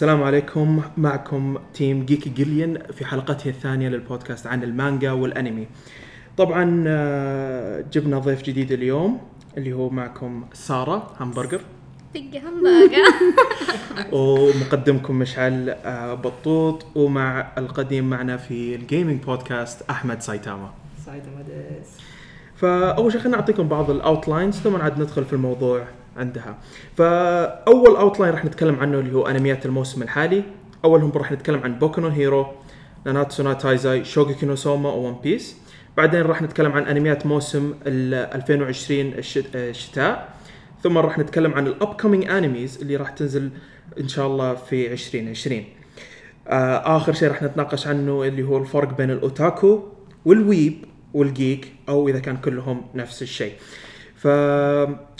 السلام عليكم. معكم team جيكي جيليان في حلقته الثانية للبودكاست عن المانجا والأنمي. طبعا آه، جبنا ضيف جديد اليوم اللي هو معكم سارة همبرجر. دقة همبرجر. ومقدمكم مشعل آه، بطوط. ومع القديم معنا في ال gaming podcast أحمد سايتاما. سايتا مدس فأول شيء خلينا نعطيكم بعض ال outlines ثم عاد ندخل في الموضوع. عندها. فأول outline راح نتكلم عنه اللي هو أنميات الموسم الحالي. أولهم راح نتكلم عن Boku Hero Nanatsu Taizai Shokugeki no Soma One Piece بعدين راح نتكلم عن أنميات موسم ال 2020 الشت- الشتاء. ثم راح نتكلم عن ال upcoming animes اللي راح تنزل إن شاء الله في 2020 آه آخر شيء راح نتناقش عنه اللي هو الفرق بين ال otaku وال weeb وال geek أو إذا كان كلهم نفس الشيء.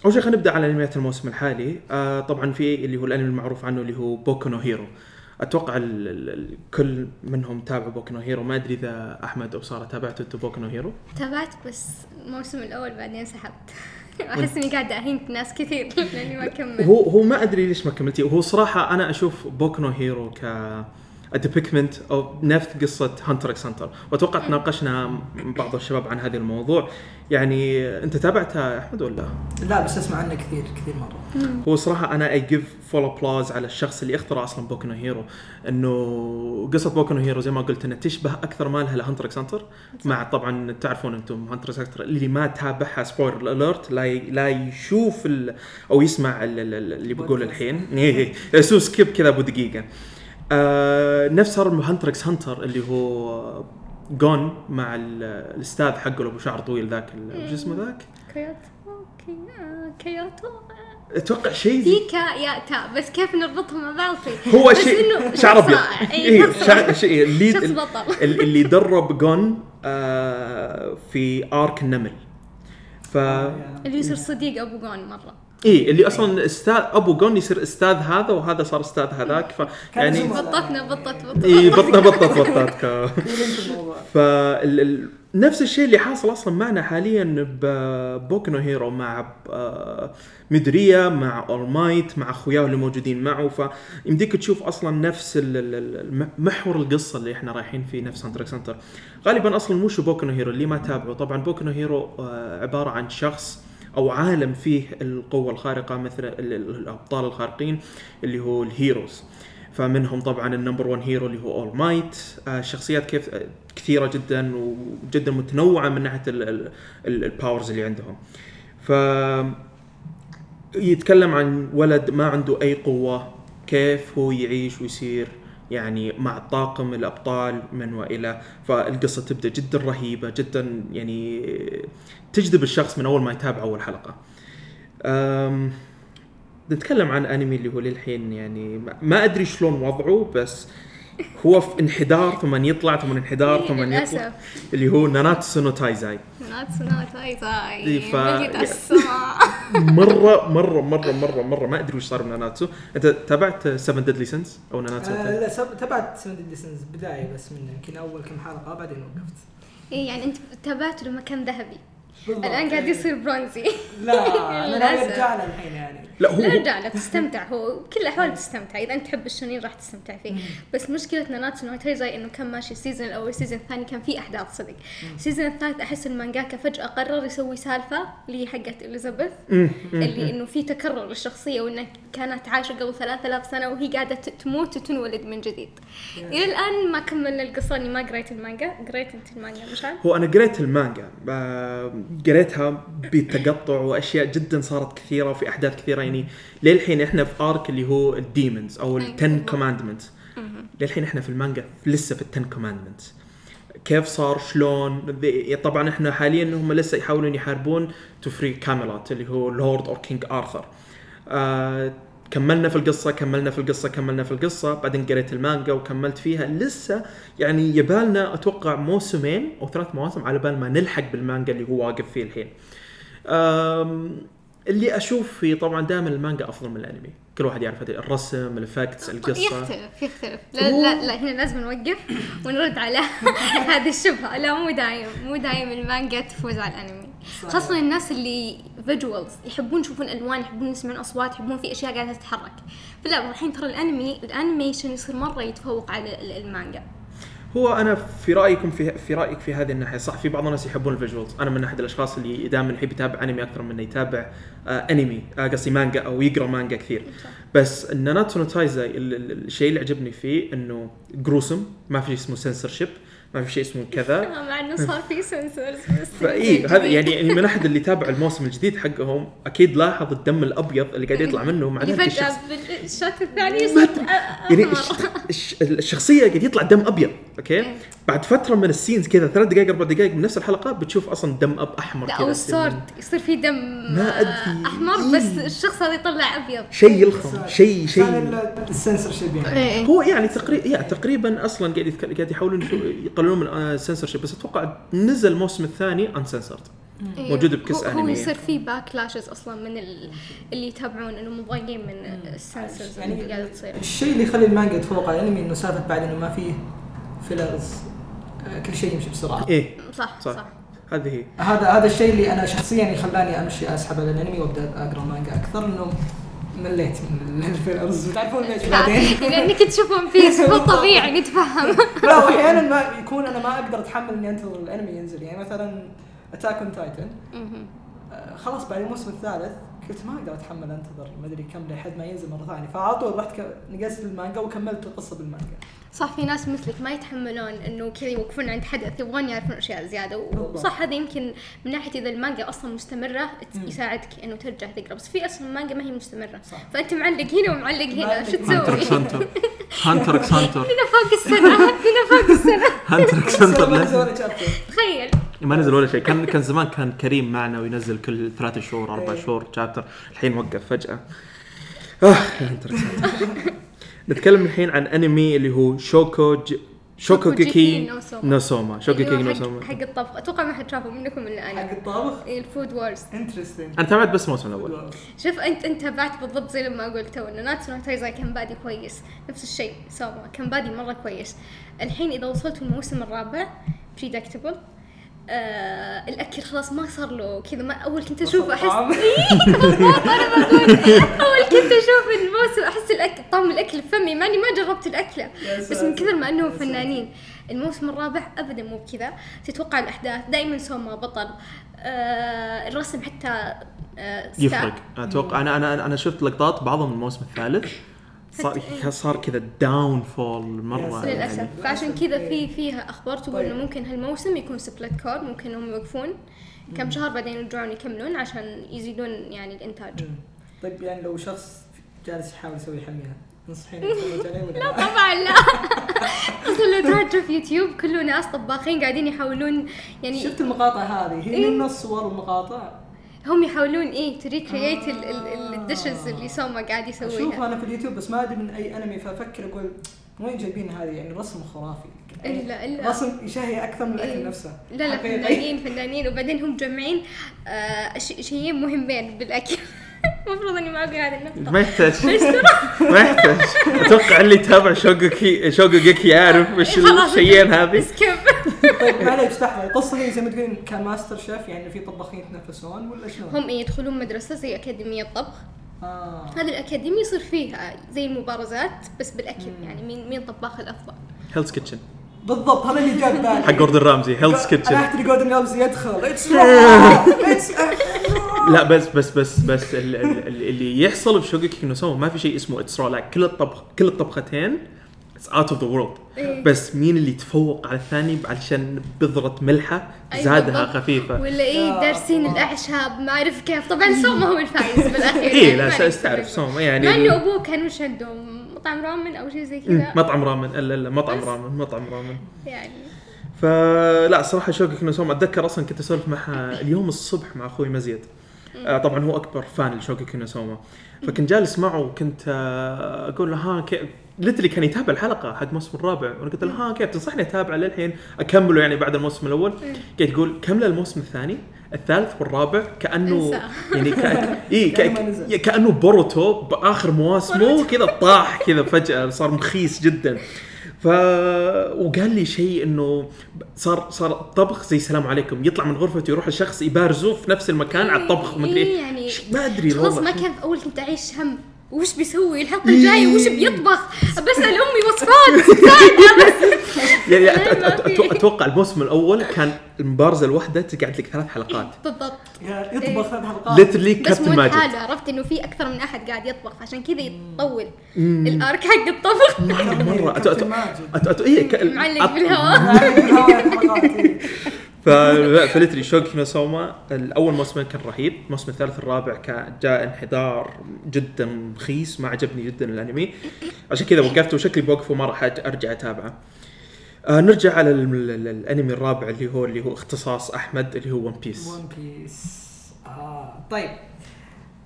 ف أول شيء خلينا نبدأ على أنميات الموسم الحالي. آه طبعا في اللي هو الأنمي المعروف عنه اللي هو بوكو نو هيرو. أتوقع ال- ال- الكل منهم تابع بوكو نو هيرو. ما أدري إذا أحمد أو سارة تابعتوا أنتوا بوكو نو هيرو؟ تابعت بس الموسم الأول بعدين سحبت أحس إني قاعدة أهين ناس كثير لأني ما كملت هو هو ما أدري ليش ما كملتي. وهو صراحة أنا أشوف بوكو نو هيرو ك depiction أو نفس قصة هانتر إكس هانتر وأتوقع تناقشنا مع بعض الشباب عن هذا الموضوع. يعني أنت تابعتها يا أحمد ولا؟ لا بس أسمع عنه كثير كثير مرة. هو صراحة أنا I give full applause على الشخص اللي اخترع أصلا بوكو نو هيرو إنه قصة بوكو نو هيرو زي ما قلت إنها تشبه أكثر ما لها لهانتر إكس هانتر مع طبعا تعرفون أنتم هانتر إكس هانتر اللي ما تابعها spoiler alert لا ي- لا يشوف ال أو يسمع ال- ال- ال- اللي بقول الحين. إيه يسوي skip كذا أبو دقيقة آه نفس هانتر إكس هانتر اللي هو جون مع ال- الأستاذ حقه ابو شعر طويل ذاك وش اسمه ذاك؟ كيوتو كي- آه، كيوتو. أتوقع شيء زي في كا يا تا بس كيف نربطهم مع بعض هو شيء شعر أبيض. إي، إيه شعر شيء اللي شخص بطل. ال- اللي درب جون آه في آرك النمل ف اللي يصير صديق أبو جون مرة. اي اللي أصلا أستاذ أبو جون يصير أستاذ هذا وهذا صار أستاذ هذاك ف يعني. بطتنا بطت بطت اي ك- انت الموضوع فال ال- نفس الشيء اللي حاصل أصلا معنا حاليا ببوكو نو هيرو مع ميدوريا مع اول مايت مع أخوياه اللي موجودين معه. فيمديك تشوف أصلا نفس ال- ال- ال- الم- محور القصة اللي إحنا رايحين فيه نفس هانتر إكس هانتر غالبا أصلا مش بوكو نو هيرو اللي ما تابعه. طبعا بوكو نو هيرو آه، عبارة عن شخص أو عالم فيه القوة الخارقة مثل ال- ال- الأبطال الخارقين اللي هو ال heroes. فمنهم طبعا ال number 1 hero اللي هو اول مايت آه شخصيات كيف كثيرة جدا وجدا متنوعة من ناحية ال- ال- ال- ال powers اللي عندهم. ف يتكلم عن ولد ما عنده أي قوة كيف هو يعيش ويصير. يعني مع طاقم الأبطال من وإلى فالقصة تبدأ جدا رهيبة جدا يعني تجذب الشخص من أول ما يتابع أول حلقة. أم نتكلم عن أنمي اللي هو للحين يعني ما- أدري شلون وضعه بس هو في انحدار ثم يطلع ثم انحدار ثم يطلع. اللي هو ناناتسو نو تايزاي ناتسو نو تاي تاي إي، ف- مرة مرة مرة مرة مرة. ما أدري وش صار بناناتسو أنت تابعت 7 Deadly Sins أو ناناتسو؟ آه لا سب- تابعت Seven Deadly Sins بداية بس منه. يمكن أول كم حلقة بعدين وقفت. إيه يعني أنت تابعته لما كان ذهبي. بالضبط. الآن قاعد. يصير برونزي. لا أنا. أرجع له الحين يعني. لا هو لا ارجع له تستمتع. هو بكل الأحوال تستمتع. إذا أنت تحب ال shonen راح تستمتع فيه. بس مشكلة ناناتسو نو تايزاي إنه كان ماشي ال season الأول ال season الثاني كان في أحداث صدق. ال season الثالث أحس المانجاكا فجأة قرر يسوي سالفة اللي حقت إليزابيث. اللي إنه في تكرر للشخصية وإنها كانت عايشة قبل 3000 سنة وهي قاعدة تموت وتنولد من جديد. إلى الآن ما كملنا القصة أني ما قريت المانجا. قريت أنت المانجا مش عارف؟ هو أنا قريت المانجا قريتها بتقطع وأشياء جدا صارت كثيرة وفي أحداث كثيرة يعني. للحين إحنا في arc اللي هو ال demons أو أي. ال Ten Commandments للحين إحنا في المانجا لسه في ال Ten Commandments كيف صار؟ شلون؟ طبعا إحنا حاليا هم لسه يحاولون يحاربون to free كاميلوت اللي هو Lord or King ارثر آه كملنا في القصة كملنا في القصة كملنا في القصة بعدين قريت المانجا وكملت فيها لسه يعني يبالنا أتوقع موسمين أو ثلاث مواسم على بال ما نلحق بالمانجا اللي هو واقف فيه الحين. اللي أشوف فيه طبعا دائما المانجا أفضل من الأنمي كل واحد يعرف هذه الرسم ال effects القصة. يختلف يختلف. لا لا لا هنا لازم نوقف ونرد على هذه الشبهة. لا مو دايم مو دايم المانجا تفوز على الانمي. صحيح. خاصة الناس اللي visuals يحبون يشوفون ألوان يحبون يسمعون أصوات يحبون في أشياء قاعدة تتحرك. فلا الحين ترى الانمي ال animation يصير مرة يتفوق على ال- المانجا. هو أنا في رأيكم في في رأيك في هذه الناحية. صح في بعض الناس يحبون ال visuals. أنا من أحد الأشخاص اللي دائما يحب يتابع أنمي أكثر من إنه يتابع آه أنمي آه قصدي مانجا أو يقرأ مانجا كثير. بس الناناتسو نو تايزاي ال- ال- الشيء اللي عجبني فيه إنه gruesome ما في شيء اسمه سنسورشيب ما في شيء اسمه كذا. مع إنه صار في سنسورز بس فاي هذا يعني يعني من أحد اللي تابع الموسم الجديد حقهم أكيد لاحظ الدم الأبيض اللي قاعد يطلع منه مع ذلك الشخص بال shot الثاني يصير يعني الشخصية قاعد يطلع دم أبيض أوكي؟ إيه. بعد فترة من ال scenes كذا ثلاث دقائق أربع دقائق من نفس الحلقة بتشوف أصلا دم اب أحمر لا كذا أو ال sword يصير في دم ما أدري. أحمر إيه. بس الشخص هذا يطلع أبيض. شيء يلخم شيء شيء. ال- السنسور شيب يعني إيه. هو يعني تقريبا يعني تقريبا أصلا قاعد قاعد يحاولون يقللون من السنسور شيب بس أتوقع نزل الموسم الثاني uncensored إيه. موجودة بكس هو- هو. يصير في backlashes أصلا من ال- اللي يتابعون إنه مضايقين من السنسرز اللي يعني قاعدة تصير. الشيء اللي يخلي المانجا يتفوق على الأنمي إنه سالفة بعد إنه ما فيه fillers آه، كل شيء يمشي بسرعة. إيه. صح صح. صح, هذه هي. هذا هذا الشيء اللي أنا شخصيا يخلاني أمشي أسحب على الأنمي وأبدأ أقرأ مانجا أكثر إنه مليت من ال fillers وتعرفون ليش بعدين؟ لانك تشوفون pace مو طبيعي نتفهم. لا واحيانا ما يكون أنا ما أقدر أتحمل إني أنتظر الأنمي ينزل. يعني مثلا Attack on Titan. خلاص بعد الموسم الثالث قلت ما أقدر أتحمل أنتظر ما أدري كم لحد ما ينزل مرة ثانية. فعلى طول رحت ك- نقزت المانجا وكملت القصة بالمانجا. صح في ناس مثلك ما يتحملون إنه كذا يوقفون عند حدث يبغون يعرفون أشياء زيادة. وصح هذا يمكن من ناحية إذا المانجا أصلا مستمرة. يساعدك إنه ترجع تقرأ. بس في أصلا مانجا ما هي مستمرة. صح. فأنت معلق هنا ومعلق هنا. شو تسوي؟ Hunter x Hunter هانتر إكس هانتر هنا فوق السنة هنا فوق السنة. Hunter x Hunter تخيل. ما نزل ولا شيء. كان كان زمان كان كريم معنا وينزل كل ثلاث شهور أربع إيه. شهور chapter الحين وقف فجأة. آه Hunter. نتكلم الحين عن انمي اللي هو شوكو ج... شوكو كيكي نو سوما. شوكو كيكي حق- نوسوما حق الطبخ. أتوقع ما حد شافه منكم الا حق أنا الطبخ؟ إيه، ال Food Wars interesting أنا تابعت بس الموسم الأول. شوف انت أنت تابعت بالضبط زي لما قلت تو إنه ناتسو نو تايزاي كان بادي كويس. نفس الشيء سوما كان بادي مرة كويس. الحين إذا وصلتوا الموسم الرابع predictable آه الأكل خلاص ما صار له كذا ما أول كنت أشوف احس طعم. إيه، أنا بقول أول كنت أشوف الموسم أحس الاكل طعم الأكل في فمي ماني ما جربت الأكلة بس من. كثر ما أنهم. فنانين الموسم الرابع ابدا مو بكذا تتوقع الأحداث دائما سوما بطل آه الرسم حتى آه. يفرق أتوقع أنا أنا أنا شفت لقطات بعضهم من الموسم الثالث صار صار كذا downfall مرة يا للأسف. يعني فعشان كذا في فيها أخبار تقول طيب. إنه ممكن هالموسم يكون split cour ممكن هم يوقفون كم شهر بعدين يرجعون يكملون عشان يزيدون يعني الإنتاج. مم. طيب يعني لو شخص جالس يحاول يسوي حميها تنصحين لا طبعا لا. أصلا لو في يوتيوب كله ناس طباخين قاعدين يحاولون يعني شفت المقاطع هذه؟ هي إيه. من الصور والمقاطع هم يحاولون إيه to recreate آه. ال dishes اللي سوما قاعد اشوفها يسويها أنا في اليوتيوب بس ما أدري من أي أنمي فأفكر أقول وين جايبين هذه؟ يعني رسم خرافي. يعني الا الا رسم يشهي أكثر من الأكل إيه. نفسه. لا لا. فنانين فنانين وبعدين هم مجمعين آه ش- شيئين مهمين بالأكل. المفروض إني ما أقول هذا النقطة. ما يحتاج. ما يحتاج. أتوقع اللي يتابع شوغوكي شوغوكي يعرف وش خلاص. الشيئين هذه. skip طيب معليش لحظه القصة هي زي ما تقولين ك MasterChef يعني في طباخين يتنافسون ولا شلون؟ هم إيه يدخلون مدرسة زي أكاديمية طبخ آه. هذه الأكاديمية يصير فيها زي المبارزات بس بالأكل يعني مين مين طباخ الأفضل. Hell's Kitchen بالضبط هذا اللي جاب بالي. حق جوردن رامزي Hell's أنا Kitchen احتري جوردن رامزي يدخل. it's it's raw بس بس بس بس ال- ال- ال- اللي يحصل في شوغوكي نو سوما ما في شيء اسمه it's raw كل الطبخ كل الطبختين it's out of the world إيه. بس مين اللي تفوق على الثاني علشان بذرة ملحة أي زادها. خفيفة؟ ولا إيه يا دارسين الله. الأعشاب ما أعرف كيف. طبعا سوما هو الفايز بالأخير. إيه يعني لا نقول. سوما يعني مع إنه أبوه كان وش عندهم مطعم رامن أو شيء زي مم، كذا. مطعم رامن. الا الا مطعم. رامن مطعم رامن. يعني. فلا صراحة شوكي كنوسوما أتذكر أصلا كنت أسولف معها اليوم الصبح مع أخوي مزيد. آه طبعا هو أكبر fan لشوكي كنوسوما فكنت جالس معه وكنت آه أقول له ها كيف؟ lately كان يتابع الحلقة حق الموسم الرابع. وأنا قلت له ها كيف؟ تنصحني أتابعه للحين؟ أكمله يعني بعد الموسم الأول. قاعد يقول كمل الموسم الثاني الثالث والرابع كأنه. يعني كأن إيه كأنه ما ك... نزل. كأنه بوروتو بآخر مواسمه كذا طاح كذا فجأة صار مخيس جدا. ف وقال لي شيء إنه صار صار الطبخ زي السلام عليكم يطلع من غرفته يروح الشخص يبارزه في نفس المكان على الطبخ ومدري إيه إيه يعني ما أدري خلاص والله ما كان أول كنت أعيش هم. وش بيسوي؟ الحلقة الجاية وش بيطبخ؟ بسأل أمي وصفات. ساعدها بس. يعني أتوقع الموسم الأول كان المبارزة الواحدة تقعد لك ثلاث حلقات. بالضبط. يا يطبخ ثلاث حلقات. literally بس كابتن مو ماجد لحاله عرفت إنه في أكثر من أحد قاعد يطبخ عشان كذا يطول. ال arc حق الطبخ. مرة. إيه ك- معلق بالهواء. ف literally شوكي نوسوما الأول موسمين كان رهيب الموسم الثالث الرابع كان جاء انحدار جدا رخيص ما عجبني جدا الأنمي. عشان كذا وقفت وشكلي بوقفه ما راح أرجع أتابعه. آه نرجع على ال- ال- الأنمي الرابع اللي هو اللي هو اختصاص أحمد اللي هو One Piece ون بيس آه طيب.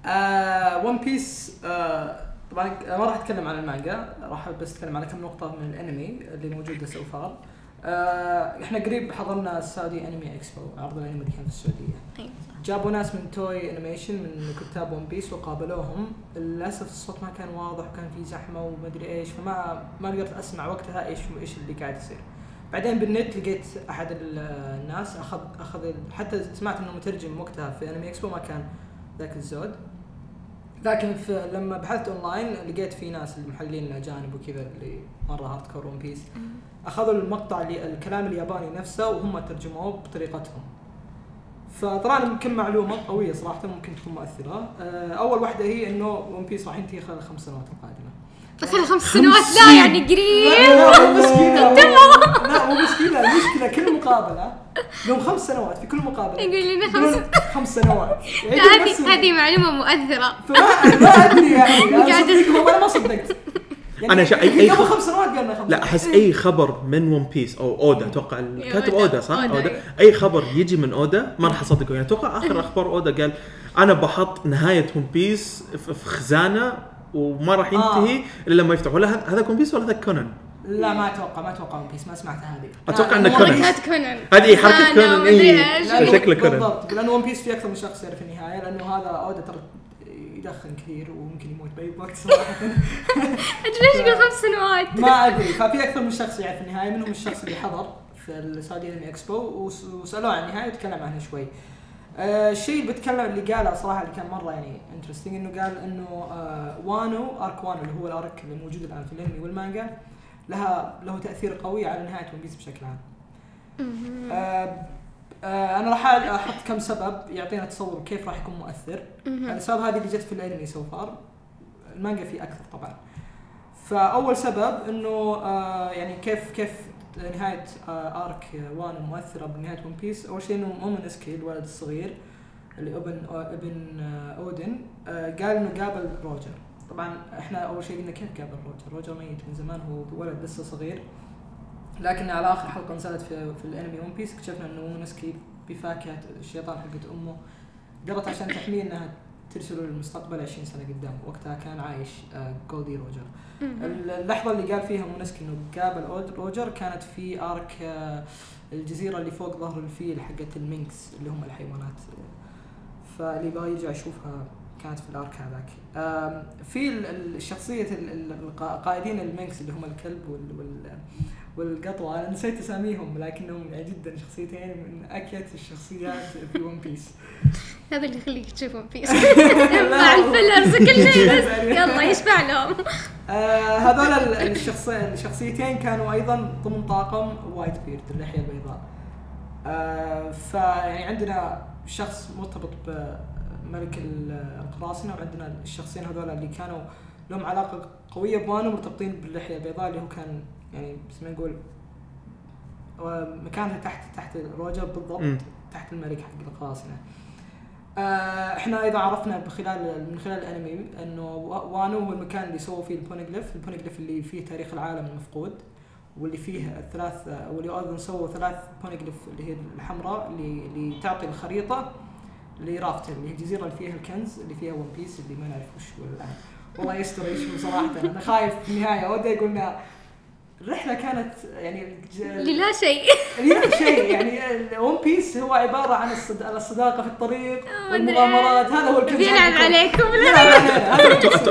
آه ون بيس آه طبعا ما راح أتكلم عن المانجا راح بس أتكلم على كم نقطة من الأنمي اللي موجودة so far آه إحنا قريب حضرنا Saudi Anime Expo عرض الانمي اللي كان في السعودية. أيوة. جابوا ناس من Toei Animation من كتاب One Piece وقابلوهم. للأسف الصوت ما كان واضح وكان في زحمة ومدري إيش فما ما قدرت أسمع وقتها إيش إيش اللي قاعد يصير. بعدين بالنت لقيت أحد ال- الناس اخذ أخذ حتى سمعت إنه مترجم وقتها في Anime Expo ما كان ذاك الزود. لكن في لما بحثت اونلاين لقيت في ناس المحللين الأجانب وكذا اللي مرة hardcore One Piece أخذوا المقطع اللي الكلام الياباني نفسه وهم ترجموه بطريقتهم. فطلعنا يمكن معلومة قوية صراحة ممكن تكون مؤثرة. آه، أول واحدة هي إنه ون بيس راح ينتهي خلال الخمس سنوات القادمة. خلال خمس سنوات؟ لا يعني قريب. لا مو بس كذا. لا مو بس كذا المشكلة كل مقابلة لهم خمس سنوات في كل مقابلة. يقول لنا خمس خمس سنوات. هذه هذه معلومة مؤثرة. فما ما أدري يعني. أنا قاعد- صدقهم أنا ما صدقت يعني أنا شا- أي- أي قبل خمس سنوات قالنا خمس لا أحس أي خبر من ون بيس أو أودا أتوقع الكاتب أودا. أودا صح؟ أودا، أودا أيوة. أي خبر يجي من أودا ما راح أصدقه يعني أتوقع آخر أخبار أودا قال أنا بحط نهاية ون بيس في خزانة وما راح ينتهي إلا لما يفتح ولا هذا- هذا ون بيس ولا هذا كونان؟ لا ما أتوقع ما أتوقع ون بيس ما سمعت هذه إنه والله كونان. كونان هذه حركة أنا كونان، إيه. شكله كونان. بالضبط لأنه ون بيس في أكثر من شخص يعرف النهاية لأنه هذا أودا ترى يدخن كثير وممكن يموت بأي وقت صراحة أدري ليش يقول خمس سنوات ما أدري ففي أكثر من شخص يعرف النهاية منهم الشخص اللي حضر في السعودي anime expo وس- وسألوه عن النهاية وتكلم عنها شوي. آه الشيء اللي بتكلم اللي قاله صراحة اللي كان مرة يعني interesting إنه قال إنه آه وانو arc وانو اللي هو ال arc اللي موجود الآن في الأنمي والمانجا لها له تأثير قوي على نهاية ون بيس بشكل عام. آه آه أنا راح أحط كم سبب يعطينا تصور كيف راح يكون مؤثر. الأسباب هذه اللي جت في الأنمي so far المانجا في أكثر طبعا. فأول سبب إنه آه يعني كيف كيف نهاية آه arc وانو مؤثرة بنهاية ون بيس أول شيء إنه مومونسكي الولد الصغير اللي ابن آه ابن آه اودن آه قال إنه قابل روجر طبعا إحنا أول شيء قلنا كيف قابل روجر روجر ميت من زمان هو ولد لسه صغير. لكن على آخر حلقة نزلت في في الانمي ون بيس اكتشفنا إنه مومونسكي بفاكهة الشيطان حقت أمه. قررت عشان تحميه إنها ترسله للمستقبل 20 سنة قدام. وقتها كان عايش آه، جول دي روجر اللحظة اللي قال فيها مومونسكي إنه قابل روجر كانت في arc آه، الجزيرة اللي فوق ظهر الفيل حقت المينكس اللي هم الحيوانات. فاللي يبغى يرجع يشوفها كانت في ال arc هذاك. في ال- ال- الشخصيه ال- ال- القا- قائدين المينكس اللي هم الكلب وال والقطوة أنا نسيت أساميهم لكنهم يعني جدا شخصيتين من أكيت الشخصيات في ون بيس هذا اللي يخليك تشوف ون بيس مع ال fillers وكل شيء بس يلا يشفع لهم آه هذول الشخصيتين كانوا أيضا ضمن طاقم وايت بيرد اللحيه البيضاء. آه فيعني عندنا شخص مرتبط بملك ال- القراصنة وعندنا الشخصين هذول اللي كانوا لهم علاقة قوية بوانو مرتبطين باللحية البيضاء اللي هو كان يعني زي ما نقول مكانها تحت تحت روجر بالضبط مم. تحت الملك حق القراصنه. آه، إحنا أيضا عرفنا بخلال من خلال الأنمي إنه وا- وانو هو المكان اللي سووا فيه البونيجليف، البونيجليف اللي فيه تاريخ العالم المفقود واللي فيه الثلاث واللي أيضا سووا ثلاث بونيجليف اللي هي الحمراء اللي اللي تعطي الخريطة لرافتيل اللي هي الجزيرة اللي فيها الكنز اللي فيها ون بيس اللي ما نعرف وش هو الآن. والله يستر إيش صراحة أنا خايف في النهاية ودي يقول لنا الرحلة كانت يعني الج- للا شيء. لا شيء. يعني ون بيس هو عبارة عن الصد- الصداقة في الطريق آه، والمغامرات. هذا هو الكنز بيلعب. عليكم.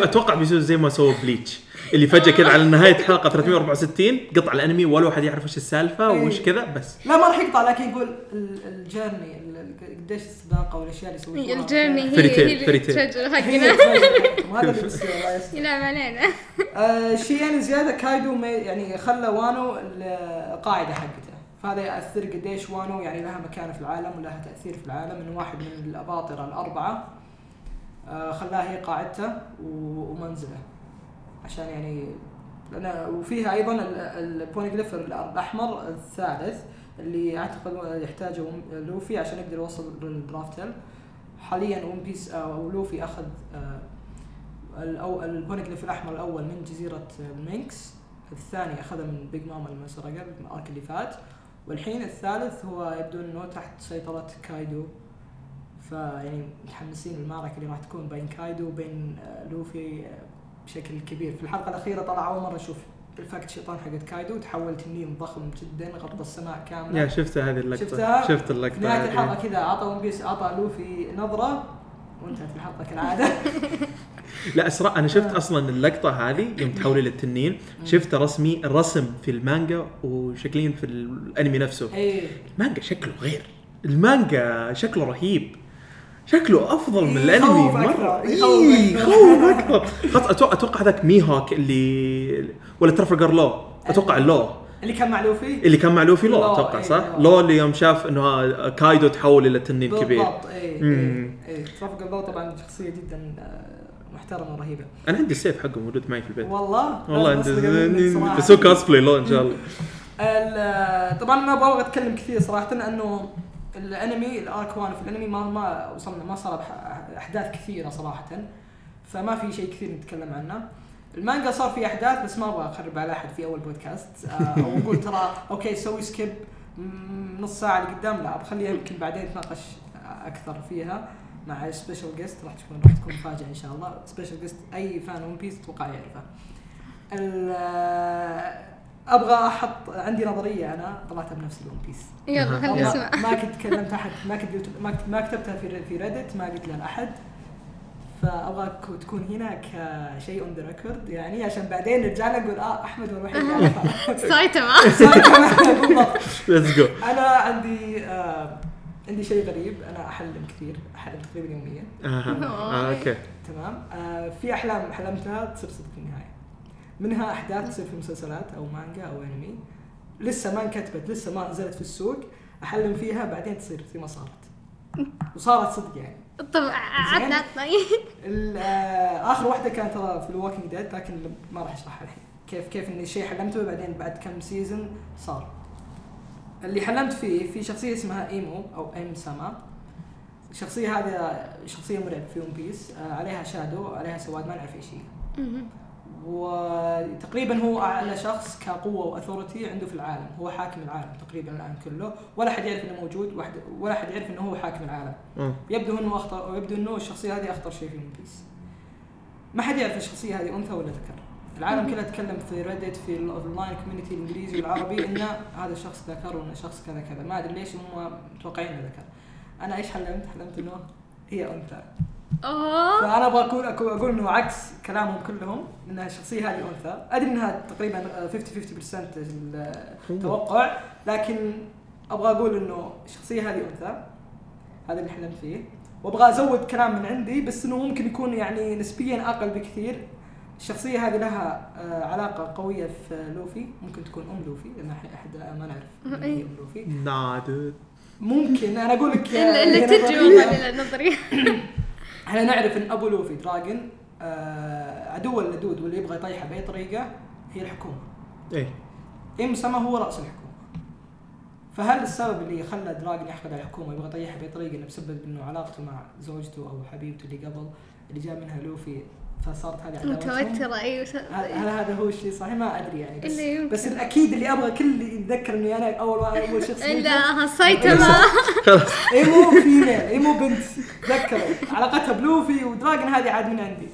أتوقع بيصير زي ما سووا بليتش. اللي فجأة كذا على نهاية حلقة 364 قطع الأنمي ولا واحد يعرف وش السالفة إيه. وش كذا بس. لا ما راح يقطع لكن يقول ال- الجيرني ال- ال- قديش الصداقه والأشياء اللي يسويها. الجيرني هي فيري تيل، هي فيري اللي تيل. تشجر هي حقنا. وهذا اللي بيصير الله يستر. يلعب علينا آه، شيء يعني زيادة كايدو ما يعني خلى وانو القاعدة حقته. فهذا يأثر قديش وانو يعني لها مكانة في العالم ولها تأثير في العالم. انه واحد من الأباطرة الأربعة آه، خلاها هي قاعدته ومنزله. عشان يعني لأن وفيها أيضا ال- البونيجليف الأحمر الثالث اللي أعتقد يحتاجه لوفي عشان يقدر يوصل لرافتل حاليا ون بيس أو لوفي أخذ آه، الأو البونيجليف الأحمر الأول من جزيرة مينكس الثاني أخذه من بيج ماما لما سرقه ال arc اللي فات. والحين الثالث هو يبدو إنه تحت سيطرة كايدو. فيعني متحمسين المعركه اللي راح تكون بين كايدو وبين آه، لوفي آه، بشكل كبير. في الحلقة الأخيرة طلع أول مرة أشوف فاكهة الشيطان حقت كايدو تحول تنين ضخم جدا غطى السماء كاملة. يا شفتها هذه اللقطة. شفتها؟ شفت في اللقطه نهايه. الحلقة كذا اعطى ون بيس اعطى لوفي نظرة وانتهت الحلقة كالعادة. لا اسراء أنا شفت آه. أصلا اللقطة هذه يوم تحولي للتنين. شفت رسمي الرسم في المانجا وشكلين في الأنمي نفسه. إيه. المانجا شكله غير. المانجا شكله رهيب. شكله أفضل من الأنمي مرة. إيه، يخوف أكثر خلاص أتوقع أتوقع هذاك ميهوك اللي ولا ترافلجر لو. أتوقع اللو اللي كان مع لوفي؟ اللي كان مع لوفي لو لو، أتوقع إيه، صح؟ لو. لو اللي يوم شاف إنه كايدو تحول إلى تنين كبير. بالضبط إيه مم. إيه. إيه ترافلجار لو طبعا شخصية جدا آه، محترمة ورهيبة. أنا عندي السيف حقه موجود معي في البيت. والله؟ والله عندي بس. بسوي كوسبلاي لو إن شاء الله. ال- طبعا ما أبغى أتكلم كثير صراحة انه الانمي ال arc وانو في الانمي ما ما وصلنا ما صار أحداث كثيرة صراحة فما في شيء كثير نتكلم عنه. المانجا صار في أحداث بس ما أبغى أخرب على أحد في أول بودكاست. آه، أو أقول ترى okay سوي skip نص ساعة اللي قدام لا بخليها يمكن بعدين نتناقش أكثر فيها مع special guest راح تكون راح تكون مفاجاه إن شاء الله. special guest أي fan One Piece أتوقع يعرفه. أبغى أحط عندي نظرية أنا طلعتها بنفسي One Piece يلا. خلينا. نسمع. ما كنت كلمت أحد ما كنت قلت ما كنت ما كتبتها في في Reddit ما قلت لها لأحد. فأبغاك تكون هنا كشيء on the record يعني عشان بعدين نرجع لك نقول آه أحمد هو الوحيد اللي يعرفها سايتاما بالضبط. let's go أنا عندي آه عندي شيء غريب أنا أحلم كثير أحلم تقريبا يوميا. آه، okay. تمام. آه في أحلام حلمتها تصير صدق في النهاية. منها أحداث تصير في مسلسلات أو مانجا أو أنمي. لسه ما انكتبت لسه ما نزلت في السوق. أحلم فيها بعدين تصير زي ما صارت. وصارت صدق يعني. طب عطنا ال- آه، آخر واحدة كانت ترى في ال Walking Dead لكن ما راح أشرحها الحين. كيف كيف إني شيء حلمته بعدين بعد كم season صار. اللي حلمت فيه في شخصية اسمها إيمو أو إيم سما. الشخصية هذه شخصية مرعبة في One Piece آه، عليها shadow عليها سواد ما نعرف إيش هي. وتقريبا هو أعلى شخص كقوة و authority عنده في العالم. هو حاكم العالم تقريبا الآن كله. ولا حد يعرف إنه موجود ولا حد يعرف إنه هو حاكم العالم. آه. يبدو إنه اخطر يبدو إنه الشخصية هذه أخطر شيء في One Piece ما حد يعرف الشخصية هذه أنثى ولا ذكر. العالم كله تكلم في Reddit في ال online community الإنجليزي والعربي إن هذا الشخص ذكر وانه شخص كذا كذا. ما أدري ليش هم متوقعين إنه ذكر. أنا إيش حلمت؟ حلمت إنه هي أنثى. أوه. فأنا أبغى أقول أقول أقول إنه عكس كلامهم كلهم إن الشخصية هذه أنثى. أدري إنها تقريبا 50 50% التوقع لكن أبغى أقول إنه الشخصية هذه أنثى. هذا اللي حلمت فيه. وأبغى أزود كلام من عندي بس إنه ممكن يكون يعني نسبيا أقل بكثير. الشخصية هذه لها آه، علاقة قوية في لوفي. ممكن تكون أم لوفي لأن أح- أحد ما نعرف هي أم لوفي. nah dude ممكن أنا أقول لك الا هي إلا إحنا نعرف إن أبو لوفي دراجون آه عدو اللدود واللي يبغى يطيحه بأي طريقة هي الحكومة. إيه. إيم سما هو رأس الحكومة. فهل السبب اللي خلى دراجون يحقد على الحكومة يبغى يطيحها بأي طريقة إنه بسبب إنه علاقته مع زوجته أو حبيبته اللي قبل اللي جاء منها لوفي فصارت هذه عداوتهم؟ متوترة أيوه هل هل هذا هو الشيء صحيح؟ ما أدري يعني بس. بس الأكيد اللي أبغى كل اللي يتذكر اني أنا أول اول شخص. إلا سايتاما إيمو female إيمو بنت. تذكروا. علاقتها بلوفي ودراجون هذه عاد من عندي.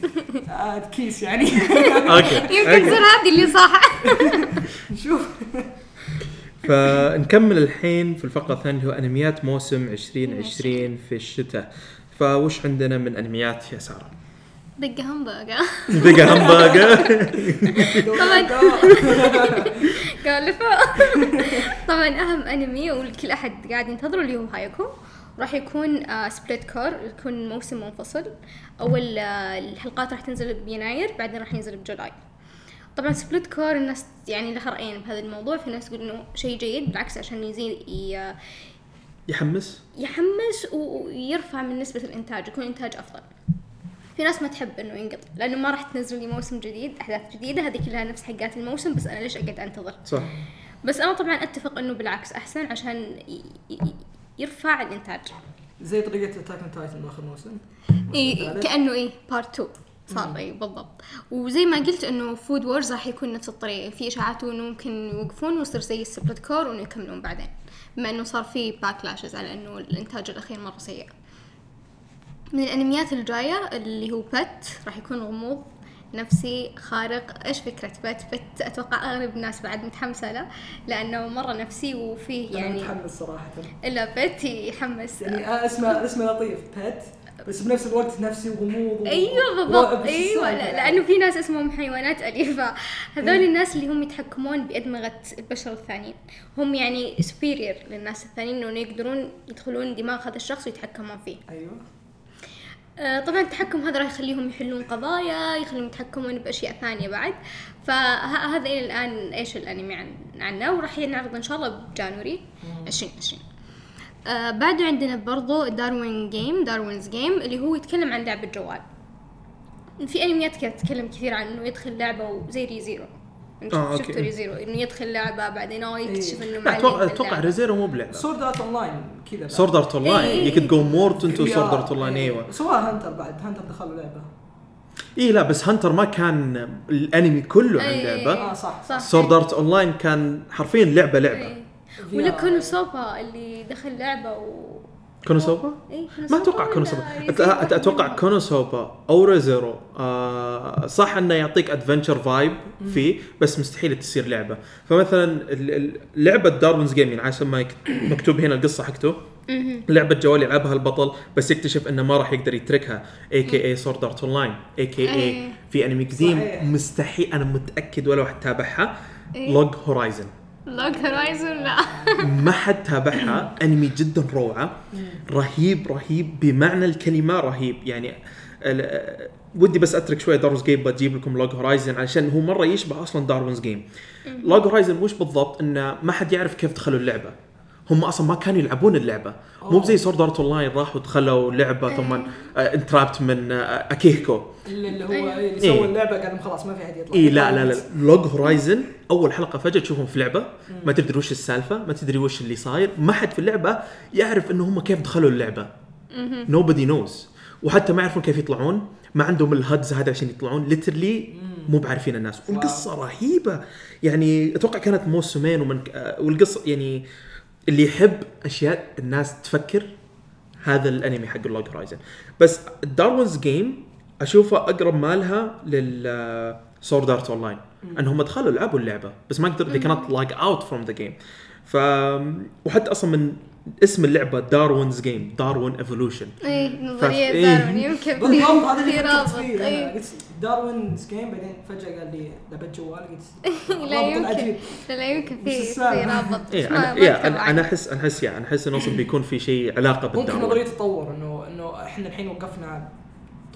آه case يعني. okay. يمكن. تصير هذه اللي صح. نشوف. فنكمل الحين في الفقرة الثانية اللي هو أنميات موسم 2020 في الشتاء. فوش عندنا من أنميات يا سارة؟ big hamburger بقى hamburger قال طبعا أهم انمي والكل أحد قاعد ينتظره اللي هو Haikyuu. راح يكون آه split cour يكون موسم منفصل. أول آه الحلقات راح تنزل بيناير بعدين راح ينزل ب July. طبعا split cour الناس يعني لها رأيين بهذا الموضوع. في ناس تقول إنه شيء جيد بالعكس عشان يزيد ي- يحمس؟ يحمس ويرفع من نسبة الإنتاج يكون إنتاج أفضل. في ناس ما تحب إنه ينقطع لأنه ما راح تنزل لي موسم جديد أحداث جديدة هذه كلها نفس حقات الموسم بس أنا ليش أقعد أنتظر؟ صح. بس أنا طبعا أتفق إنه بالعكس أحسن عشان يرفع الإنتاج. زي طريقة Attack on Titan آخر موسم. إيه الثالث. كأنه إيه part 2 صار إيه بالضبط. وزي ما قلت إنه Food Wars راح يكون نفس الطريقة. في إشاعات إنه ممكن يوقفون ويصير زي ال split cour وإنه يكملون بعدين بما إنه صار في backlashes على إنه الإنتاج الأخير مرة سيء. من الأنميات الجاية اللي هو Pet راح يكون غموض نفسي خارق. إيش فكرة Pet؟ Pet أتوقع أغلب الناس بعد متحمسة له لأنه مرة نفسي وفيه يعني يعني متحمس صراحة. إلا بت يحمس. يعني آه، اسمه اسمه لطيف بيت بس بنفس الوقت نفسي وغموض و- أيوه بالضبط. في أيوه يعني. لأنه في ناس اسمهم حيوانات أليفة. هذول الناس اللي هم يتحكمون بأدمغة البشر الثانيين. هم يعني سبيرير للناس الثانيين إنه يقدرون يدخلون دماغ هذا الشخص ويتحكمون فيه. أيوه. طبعا التحكم هذا راح يخليهم يحلون قضايا يخليهم يتحكمون بأشياء ثانية بعد. فهذا إلى الآن إيش الأنمي عن عنه؟ وراح ينعرض إن شاء الله ب January 2020 آه بعده عندنا برضو Darwin Game Darwin's Game اللي هو يتكلم عن لعبة جوال. في أنميات كذا تتكلم كثير عن إنه يدخل لعبة وزي Re:Zero آه، شفتوا okay. Re:Zero إنه يدخل لعبة بعدين آه يكتشف إنه معلم أتوقع. أتوقع Re:Zero مو بلعبة Sword Art Online كذا. Sword Art Online إيه. you could go more into VR. Sword Art Online إيه. إيوه سواها Hunter بعد Hunter دخلوا لعبة اي لا بس Hunter ما كان الأنمي كله عن إيه. لعبة آه صح صح Sword Art Online كان حرفيا لعبة لعبة إيه. ولا Konosuba اللي دخل لعبة و Konosuba؟ إيه ما أتوقع ولا Konosuba. أت- أتوقع Konosuba أو Re:Zero. آه صح إنه يعطيك adventure vibe فيه بس مستحيل تصير لعبة. فمثلا ال- ال- لعبة Darwin's Game يعني عشان ما مكتوب هنا القصة حقته. لعبة جوال يلعبها البطل بس يكتشف إنه ما راح يقدر يتركها. اي كي اي سورد ارت اون لاين اي كي اي إيه. في أنمي قديم. مستحيل أنا متأكد ولا واحد تابعها إيه. Log Horizon Log Horizon لا. ما حد تابعها. أنمي جدا روعة. رهيب رهيب. بمعنى الكلمة رهيب. يعني ودي بس أترك شوية Darwin's Game بجيب لكم Log Horizon علشان هو مرة يشبه أصلا Darwin's Game Log Horizon وش بالضبط إنه ما حد يعرف كيف دخلوا اللعبة. هم أصلا ما كانوا يلعبون اللعبة. مو بزي Sword Art Online راحوا دخلوا لعبة ثم انترابت من آه، أكيهكو. اللي هو أيوة. اللي إيه. سوى اللعبة قال لهم خلاص ما في أحد يطلع. اي لا لا لا. Log Horizon أول حلقة فجأة تشوفهم في لعبة. ما تدري وش السالفة ما تدري وش اللي صاير. ما حد في اللعبة يعرف إنه هم كيف دخلوا اللعبة. nobody knows وحتى ما يعرفون كيف يطلعون. ما عندهم ال heads هذا عشان يطلعون. literally مو بعارفين الناس. والقصة رهيبة. يعني أتوقع كانت موسمين ومن آه، والقصة يعني اللي يحب أشياء الناس تفكر هذا الأنمي حق ال Log Horizon بس Darwin's Game أشوفه أقرب مالها لل Sword Art Online إنهم دخلوا لعبوا اللعبه بس ما قدروا they cannot log out from the game. ف وحتى أصلا من اسم اللعبة Darwin's Game Darwin evolution إيه نظرية إيه. داروين يمكن في بالضبط هذا اللي فكرت رابط. فيه. إيه. قلت Darwin Game بعدين فجأة قال لي لعبه جوال قلت لا يمكن. لا يمكن في في؟ رابط. أنا إيه أكتب أنا احس أنا احس يعني أنا أحس إنه أصلا بيكون في شيء علاقة ممكن بالداروين نظرية تطور انه إنه إحنا الحين وقفنا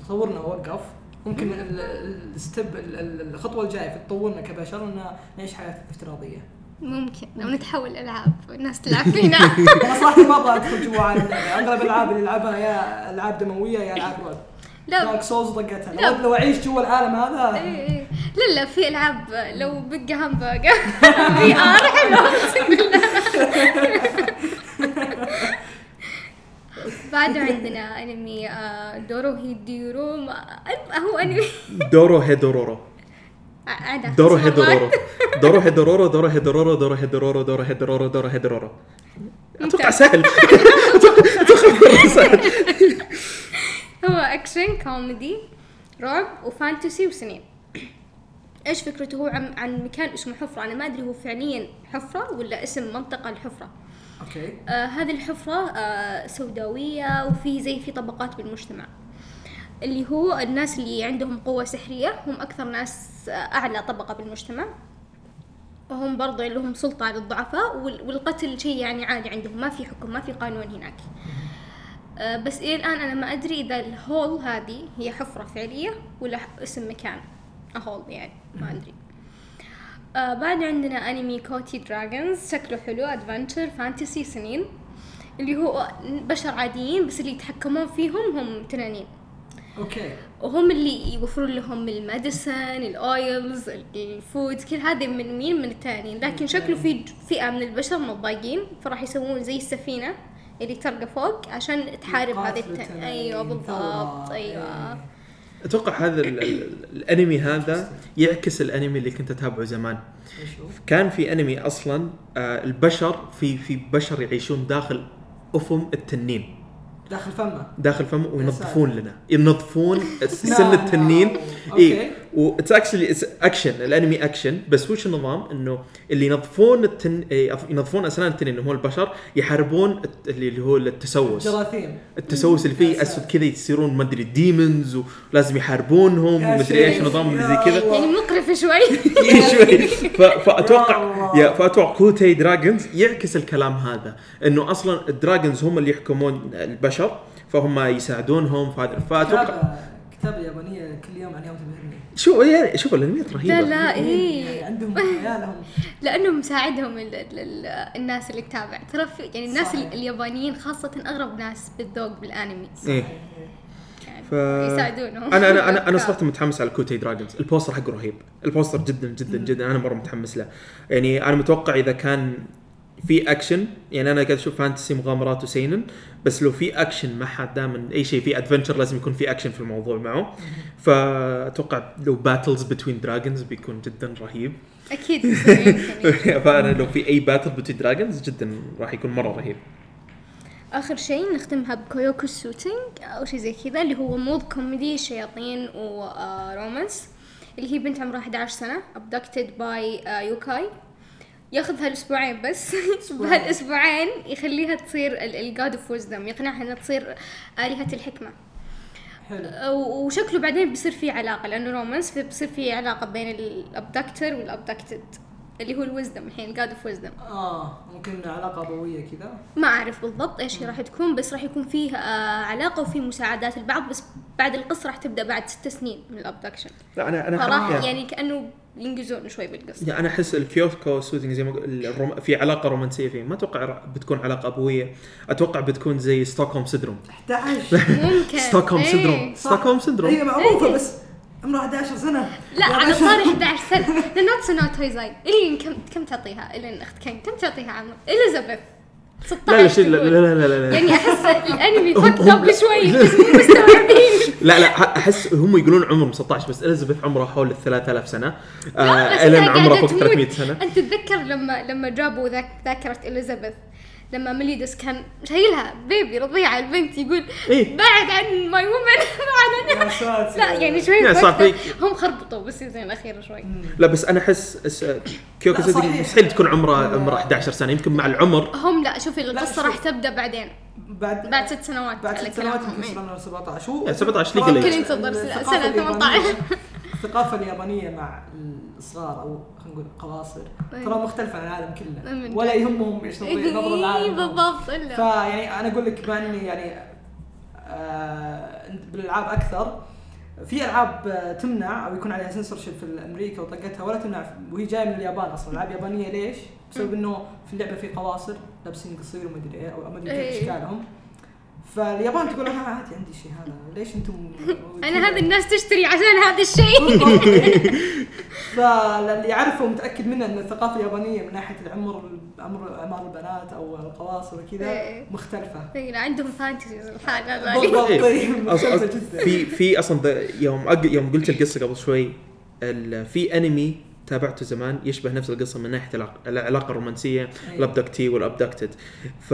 تطورنا وقف. ممكن ال- ال- ال step ال- ال- الخطوة الجاية في تطورنا كبشر ان نعيش حياة افتراضية. ممكن. لو نتحول العاب والناس تلعب فينا. أنا صراحة ما أبغى أدخل جوا. أغلب الألعاب اللي العبها يا ألعاب دموية يا ألعاب رعب. لا. دارك سولز ضقتها لا. لو, لو أعيش جوا العالم هذا. إيه إيه. لا لا في ألعاب. لو بقى همبرجر في آر حلو اقسم بالله بعده عندنا انمي دورو هيديرو هو انمي دورو هيدورورو دورو مرات. هيدورورو دورو. هيدورورو دورو هيدورورو دورو هيدورورو دورو هيدورورو دورو هيدورورو أتوقع سهل. أتوقع سهل. هو أكشن كوميدي رعب و fantasy و seinen إيش فكرته؟ هو عن, عن مكان اسمه حفرة. أنا ما أدري هو فعليا حفرة ولا اسم منطقة الحفرة. أوكي. آه هذه الحفرة آه سوداوية وفي زي في طبقات بالمجتمع. اللي هو الناس اللي عندهم قوة سحرية هم أكثر ناس آه، أعلى طبقة بالمجتمع. وهم برضه اللي هم سلطة على الضعفاء وال- والقتل شيء يعني عادي عندهم ما في حكم ما في قانون هناك. آه، بس إلى الآن أنا ما أدري إذا ال hole هذه هي حفرة فعلية ولا اسم مكان. hole يعني ما أدري. آه بعد عندنا انمي كوتي Dragons شكله حلو adventure fantasy seinen. اللي هو بشر عاديين بس اللي يتحكمون فيهم هم تنانين. أوكي وهم اللي يوفرون لهم ال medicine ال oils ال food كل هذا من مين من التنانين لكن شكله في فئة من البشر مضايقين فراح يسوون زي السفينة اللي ترقى فوق عشان تحارب هذه. التنانين. أيوه بالضبط ثورة. أيوه إيه. أتوقع هذا ال- ال- الأنمي هذا يعكس الأنمي اللي كنت أتابعه زمان كان في أنمي أصلا آه البشر في في بشر يعيشون داخل أفم التنين داخل فمه داخل فم وينظفون. لنا ينظفون سن. التنين. اي what's actually action الانمي اكشن بس وش النظام إنه اللي ينظفون التن إيه، ينظفون أسنان التنين اللي هو البشر يحاربون اللي اللي هو التسوس جراثيم التسوس اللي فيه أسود. كذا يصيرون ما أدري demons ولازم يحاربونهم يا ومدري إيش. نظام زي كذا. يعني مقرف شوي شوي فاتوقع. yeah فأتوقع كوتي Dragons يعكس الكلام هذا إنه أصلا ال dragons هم اللي يحكمون البشر فهم يساعدونهم فهذا فاتوقع كتابة كتابة يابانية كل يوم عن يوم شو يعني شوف الانميات رهيبة. لا لا يعني إيه عندهم عيالهم لأنه مساعدهم ال ال ال الناس اللي تتابع. ترى في- يعني الناس صحيح. ال- اليابانيين خاصة أغرب ناس بالذوق بالأنمي. إيه. يعني ف... يساعدونهم. أنا أنا أنا أنا صراحة متحمس على كوتي دراجونز البوستر حقه رهيب. البوستر جدا جدا جدا. أنا مرة متحمس له. يعني أنا متوقع إذا كان في اكشن يعني أنا قاعد أشوف fantasy مغامرات و seinen بس لو في اكشن ما حد دائما أي شيء في adventure لازم يكون في اكشن في الموضوع معه. فأتوقع لو battles between dragons بيكون جدا رهيب. أكيد. فأنا لو في أي battle between dragons جدا راح يكون مرة رهيب. آخر شيء نختمها بكويوكو سوتينج أو شيء زي كذا اللي هو مود كوميدي شياطين و romance اللي هي بنت عمرها 11 سنة abducted by uh, yokai ياخذها لاسبوعين بس. بهالأسبوعين يخليها تصير ال god of wisdom يقنعها إنها تصير آلهة الحكمة. حلو. وشكله بعدين بيصير في علاقة لأنه romance فبيصير في علاقة بين ال abductor وال abducted اللي هو ال wisdom الحين god of wisdom آه ممكن علاقة ابوية كذا. ما أعرف بالضبط إيش هي راح تكون بس راح يكون فيه آه علاقة وفي مساعدات البعض بس بعد القصة راح تبدأ بعد ست سنين من ال abduction لا أنا أنا فراح يعني يعني كأنه ينجزون شوي بالقصة. يعني أنا أحس الكيوسكو سوتنج زي ما قل- الروم... في علاقة رومانسية فيه. ما أتوقع بتكون علاقة أبوية. أتوقع بتكون زي ستوكهولم سيندروم. 11 ممكن. ستوكهولم إيه. سيندروم. صح. ستوكهولم سيندروم. هي معروفة بس عمرها 11 سنة. لا على. طاري 11 سنة. ناتسو نو تويزاي إلين كم كم تعطيها؟ إلين أخت كان كم تعطيها عمر إليزابيث. 16 لا لا شيء لا. لا لا لا, لا. يعني أحس الأنمي فكت اب شوي مستوعبين لا لا أحس هم يقولون عمرهم 16 بس إليزابيث عمرها حول ال 3000 سنة آه الين عمرها فوق تموت. 300 سنة أنت تتذكر لما لما جابوا ذاك ذاكرة إليزابيث لما ميليوداس كان شايلها baby رضيعه البنت يقول إيه. بعد عن my woman بعد عن. لا يعني شوي صار في- هم خربطوا بال season الأخير شوي لا بس أنا أحس كيوكو. مستحيل تكون عمرها عمرها 11 سنة يمكن مع العمر هم لا شوفي القصة. راح تبدأ بعدين بعد بعد ست سنوات بعد ست سنوات يمكن إيه. يصير عمرها 17 هو يعني 17 ترى legal age. ال- ينتظر اليابانية- 18. الثقافة اليابانية مع الصغار أو خلينا نقول القواصر أي. ترى مختلفة عن العالم كله من ولا. يهمهم إيش نظرة نظرة العالم إيه،. بالضبط إلا فيعني أنا أقول لك بما اني يعني آه بالألعاب أكثر في ألعاب آه، تمنع أو يكون عليها سنسورشيب في أمريكا وطقتها ولا تمنع وهي جاية من اليابان أصلا ألعاب يابانية ليش؟ بسبب إنه في اللعبه في قواصر لابسين قصير ومدري إيه أو مدري كيف إيه. اشكالهم فاليابان تقول أنا عادي عندي شيء هذا ليش أنتم أنا هذه الناس تشتري عشان هذا الشيء. فاللي يعرفه ومتاكد منه إن الثقافة اليابانية من ناحية العمر عمر أعمار البنات أو القواصر وكذا إيه. مختلفة. إيه، عندهم فانتسيز الحالة بالضبط. إيه. طيب في في أصلا يوم أق- يوم قلت القصة قبل شوي ال- في أنمي تابعته زمان يشبه نفس القصة من ناحية العلاق- العلاقة الرومانسية أيوة. الابدكتي والابدكتد ف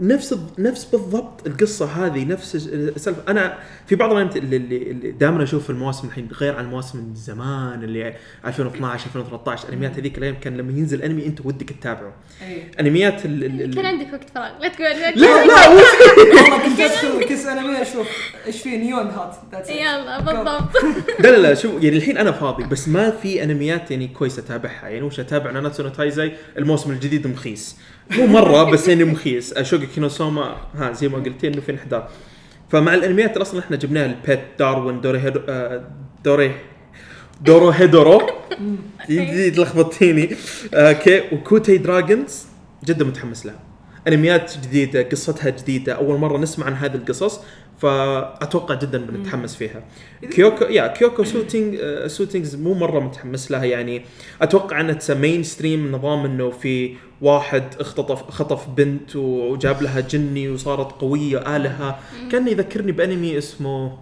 نفس نفس بالضبط القصة هذه نفس السالفة. أنا في بعض الانميات اللي, اللي, اللي دائما أشوف في المواسم الحين غير عن المواسم من زمان اللي 2012 2013 أنميات هذيك الأيام كان لما ينزل أنمي أنت ودك تتابعه. اي أنميات ال ال كان عندك وقت فراغ. لا تقول لا لا والله كنت ادخل كيس أنمي أشوف إيش فيه نيون هات. يلا بالضبط. لا لا لا شو يعني الحين أنا فاضي بس ما في أنميات يعني كويسة أتابعها. يعني وش أتابع؟ ناناتسو نو تايزاي الموسم الجديد مخيس. مو مرة بس يعني مخيس. اشوكي كينوسوما. ها زي ما قلتي إنه في انحدار. فمع الأنميات أصلا إحنا جبناها البيت داروين دوري هيدو آه، دوري دورو هيدورو دي- دي تلخبطتيني أوكي. وكوتي دراجونز جدا متحمس لها. أنميات جديدة قصتها جديدة. أول مرة نسمع عن هذه القصص. فأتوقع جدا بنتحمس فيها. كيوكو يا كيوكو شوتينج آه، شوتينجز مو مرة متحمس لها. يعني أتوقع انها mainstream نظام إنه في واحد اختطف خطف بنت وجاب لها جني وصارت قوية الها كان يذكرني بأنمي اسمه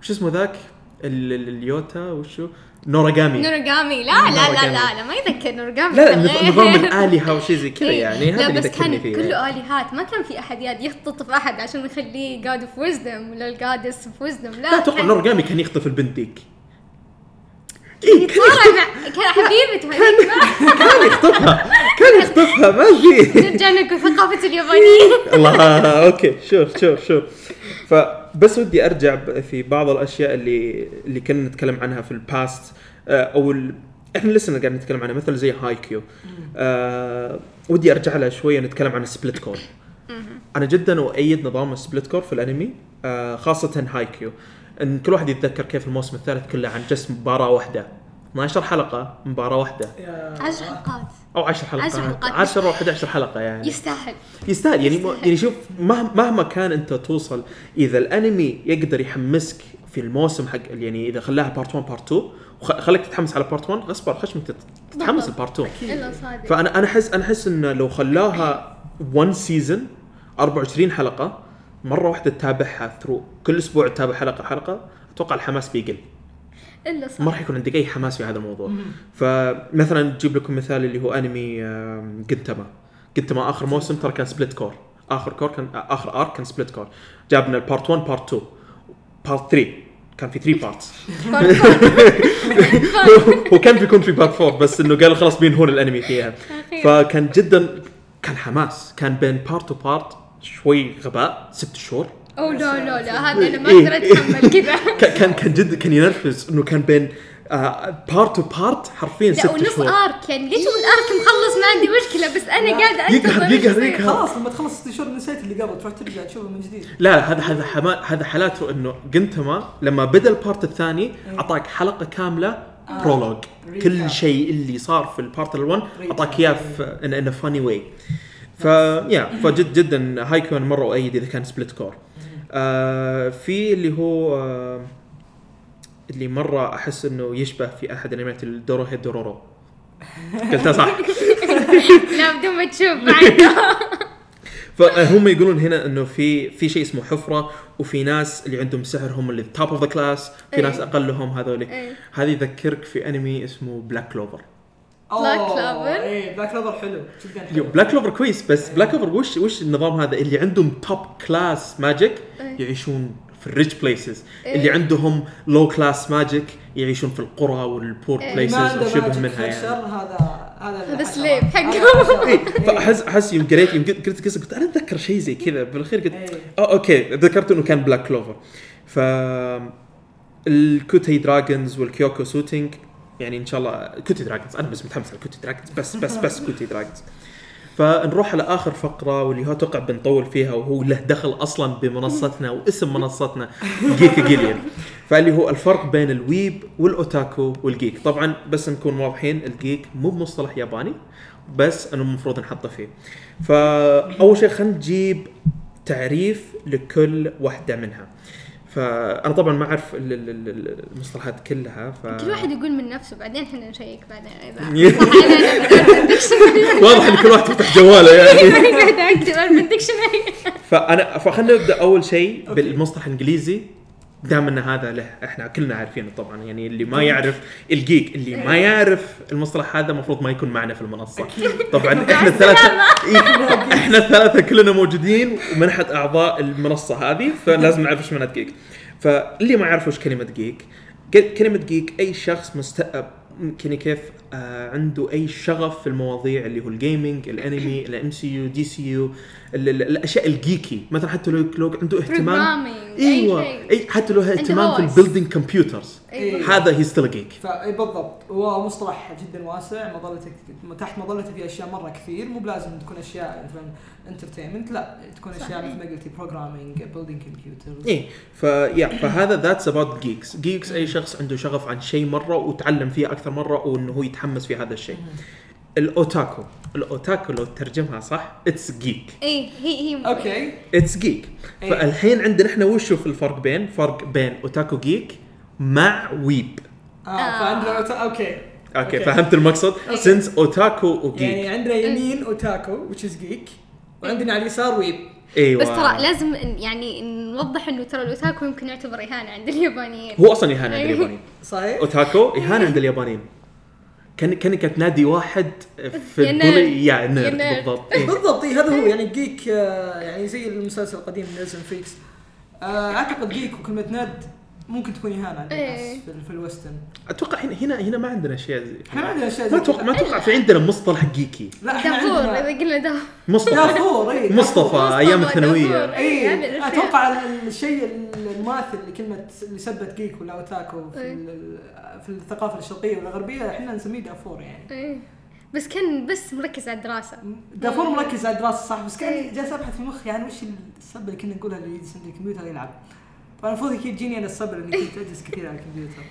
وش اسمه ذاك؟ ال- ال- اليوتا وشو؟ نوراغامي نورجامي لا لا لا. لا لا ما يذكر نورجامي لا لا. نظام الالهه وشي زي كذا إيه. يعني هذا لا اللي يذكرني فيه. كله الهات ما كان في أحد ياد يختطف أحد عشان يخليه god of wisdom ولا ال goddess of wisdom لا لا أتوقع نورغامي كان يخطف البنت ديك. يتصارع مع كان حبيبته كان يخطفها. كان يخطفها ما في. نرجع نقول ثقافة اليابانيين الله okay شوف شوف شوف فبس ودي أرجع في بعض الأشياء اللي اللي كنا نتكلم عنها في ال past آه، أو ال... إحنا لسه قاعد نتكلم عنها مثل زي هاي كيو آه ودي أرجع لها شوية نتكلم عن ال split cour أنا جدا أؤيد نظام ال split cour في الأنمي آه خاصة هاي كيو إن كل واحد يتذكر كيف الموسم الثالث كله عن جسم مباراة واحدة. 12 حلقة مباراة واحدة. يا عشر حلقات. أو 10 حلقات. عشر حلقات. 10 أو 11 حلقة يعني. يستاهل. يستاهل. يعني يستاهل. يعني شوف مهما مهما كان أنت توصل إذا الأنمي يقدر يحمسك في الموسم حق يعني إذا خلاها part 1 part 2 وخليك تتحمس على part 1 غصب خشمك تت- تتحمس. ال part 2 إلا صادق. فأنا أنا أحس أنا أحس انه لو خلاها 1 season 24 حلقة مرة واحدة تتابعها through كل أسبوع تتابع حلقة حلقة أتوقع الحماس بيقل. إلا ما صادق راح يكون عندك أي حماس في هذا الموضوع. فمثلا نجيب لكم مثال اللي هو أنمي جنتما. جنتما آخر موسم ترى كان split cour آخر cour كان آخر arc كان split cour جابنا ال part 1 part 2 part 3 كان في 3 parts هو كان بيكون في part 4 بس إنه قالوا خلاص بينهون الأنمي فيها. فكان جدا كان حماس. كان بين part و part شوي غباء ست شهور. أو لا لا لا هذا أنا ما إيه. أقدر اتحمل كذا. كان كان جد كان ينرفز إنه كان بين part و part حرفيا لا ست ونص شهور arc يعني ليش هو ال arc مخلص ما عندي مشكلة بس أنا قاعدة يقهر- يقهر-. يقهر. خلاص لما تخلص ست شهور نسيت اللي قبل تروح ترجع تشوفه من جديد. لا هذا هذا حما هذا حالاته إنه جنتما لما بدأ ال part الثاني أعطاك حلقة كاملة prologue recap. كل شيء اللي صار في ال part ال1 أعطاك إياه في in in funny way ف يا فجد جدا هاي كيو أنا مرة أؤيد إذا كان split cour آه في اللي هو آه اللي مرة أحس إنه يشبه في أحد أنميات الدورو هيد دورورو. قلتها صح؟ لا بدون ما تشوف فهم يقولون هنا إنه في في شيء اسمه حفرة وفي ناس اللي عندهم سحر هم اللي top of the class في إيه. ناس أقلهم هذول إيه. هذه يذكرك في أنمي اسمه بلاك كلوفر Black أوه، Clover. إيه بلاك كلوفر حلو جدا بلاك كلوفر كويس بس بلاك كلوفر وش وش النظام هذا اللي عندهم top class magic. يعيشون في ال rich places. اللي عندهم low class magic يعيشون في القرى وال poor. places وشبه منها يعني هذا هذا. سليب حقه. هذا الحشرة. إيه،. فاحس أحس يوم قريت يوم قريت قصة قلت أنا أتذكر شيء زي كذا بالأخير قلت. آه okay ذكرت إنه كان بلاك كلوفر ف الكوتي دراجونز والكيوكو سوتينج يعني إن شاء الله كوتي دراجونز أنا بس متحمس على كوتي دراجونز بس بس بس كوتي دراجونز. فنروح على آخر فقرة واللي هو أتوقع بنطول فيها وهو له دخل أصلا بمنصتنا واسم منصتنا جيك جيليان. فاللي هو الفرق بين ال weeb والأوتاكو وال geek. طبعا بس نكون واضحين ال geek مو بمصطلح ياباني بس أنه المفروض نحطه فيه. فأول شيء خلينا نجيب تعريف لكل واحدة منها. فأنا طبعا ما أعرف ال- ال- ال- المصطلحات كلها ف كل واحد يقول من نفسه بعدين إحنا نشيك بعدين إذا. واضح إن كل واحد فتح جواله يعني. فانا فخلينا نبدأ أول شيء بالمصطلح الإنجليزي. دام ان هذا له. إحنا كلنا عارفينه طبعا. يعني اللي ما يعرف ال geek اللي ما يعرف المصطلح هذا المفروض ما يكون معنا في المنصة. طبعا إحنا الثلاثه إيه، إحنا الثلاثة كلنا موجودين ومن احد أعضاء المنصة هذه فلازم نعرف إيش معنى geek. فاللي ما يعرف وش كلمة جيك كلمة جيك أي شخص مست يمكن كيف عنده أي شغف في المواضيع اللي هو ال gaming الانمي ال MCU DCU ال- ال- الأشياء ال geeky مثلا حتى لو لو عنده اهتمام. أيوه. أي حتى لو اهتمام في. ال building computers أيوة. هذا هي still geek فا إي بالضبط. هو مصطلح جدا واسع. مظلتك تحت مظلته في أشياء مرة كثير. مو بلازم تكون أشياء مثلا entertainment لا تكون أشياء. مثل ما قلتي programming building computers إيه. فيا فهذا that's about geeks geeks أي شخص عنده شغف عن شيء مرة وتعلم فيه أكثر مرة وإنه هو يتحمس في هذا الشيء. الأوتاكو. الأوتاكو لو ترجمها صح it's geek إيه هي هي okay. it's geek إيه. فالحين عندنا إحنا وش في الفرق بين؟ فرق بين أوتاكو geek مع weeb آه آه. فعندنا أوتا- okay. okay. فهمت المقصد. sense أوتاكو و geek يعني عندنا يمين أوتاكو which is geek. وعندنا على اليسار weeb أيوه بس ترى لازم يعني نوضح إنه ترى الأوتاكو يمكن يعتبر إهانة عند اليابانيين. هو أصلا إهانة عند. اليابانيين. صحيح؟ أوتاكو إهانة عند اليابانيين. كان كأنك تنادي واحد في يا ال bully nerd. يا nerd. بالضبط إيه. بالضبط إيه، هذا هو يعني geek آه، يعني زي المسلسل القديم nerds و freaks آه، أعتقد geek وكلمة nerd ممكن تكون إهانة عند الناس إيه. في, في ال western أتوقع هنا هنا هنا ما عندنا أشياء زي إحنا ما عندنا أشياء ما زي أتوقع ما. أتوقع في عندنا مصطلح geeky لا إحنا دافور إذا قلنا دافور مصطفى دافور اي مصطفى أيام الثانوية. اي الأشياء. أتوقع الشيء المماثل لكلمه اللي سبت geek ولا أوتاكو في, إيه. في الثقافة الشرقية والغربيه إحنا نسميه دافور يعني إيه. بس كان بس مركز على الدراسة دافور مركز على الدراسة صح بس كان إيه. جالس أبحث في مخي يعني وش السبه اللي كنا نقولها اللي يجلس عند الكمبيوتر يلعب فالمفروض أكيد تجيني أنا السبه لاني كنت أجلس كثير على الكمبيوتر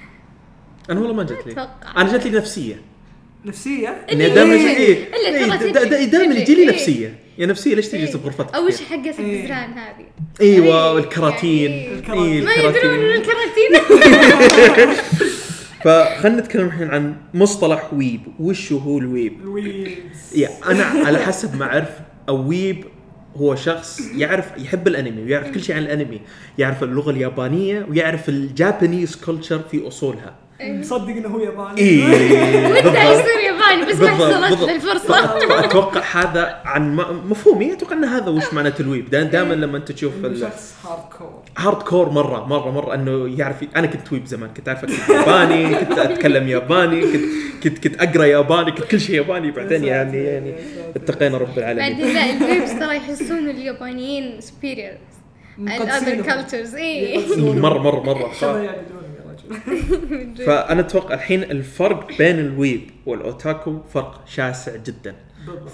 أنا والله ما جت لي أتوقع أنا جت لي نفسية نفسية إني دائما إيه. إلا ترى تجي- دائما. يجي لي إيه. نفسية يا نفسية ليش تجلس إيه. بغرفتك أو وش كثير؟ حقت إيه. الجزران هذه أيوه إيه. والكراتين يعني- الكراتين. ما يدرون إنه الكراتين فخلنا نتكلم الحين عن مصطلح weeb وش هو ال weeb ال weebs يا أنا على حسب ما أعرف weeb هو شخص يعرف يحب الأنمي ويعرف كل شيء عن الأنمي. يعرف اللغة اليابانية ويعرف ال Japanese culture في أصولها. مصدق إنه هو ياباني. اي بالضبط. يصير ياباني؟ بس ما حصلت الفرصة. فاتوقع هذا عن مفهومي. أتوقع إن هذا وش معنى ال weeb دائما لما أنت تشوف شخص hardcore hardcore مره مره مرة إنه يعرف أنا كنت weeb زمان. كنت أعرف ياباني كنت أتكلم ياباني كنت كنت كنت أقرأ ياباني كنت كل شيء ياباني. بعدين يعني يعني اتقينا رب العالمين. بعدين لا ال weebs ترى يحسون اليابانيين superior ال other cultures اي مره مره مرة. ف... كما يعبدونهم يا رجل فأنا أتوقع الحين الفرق بين ال weeb والأوتاكو فرق شاسع جدا.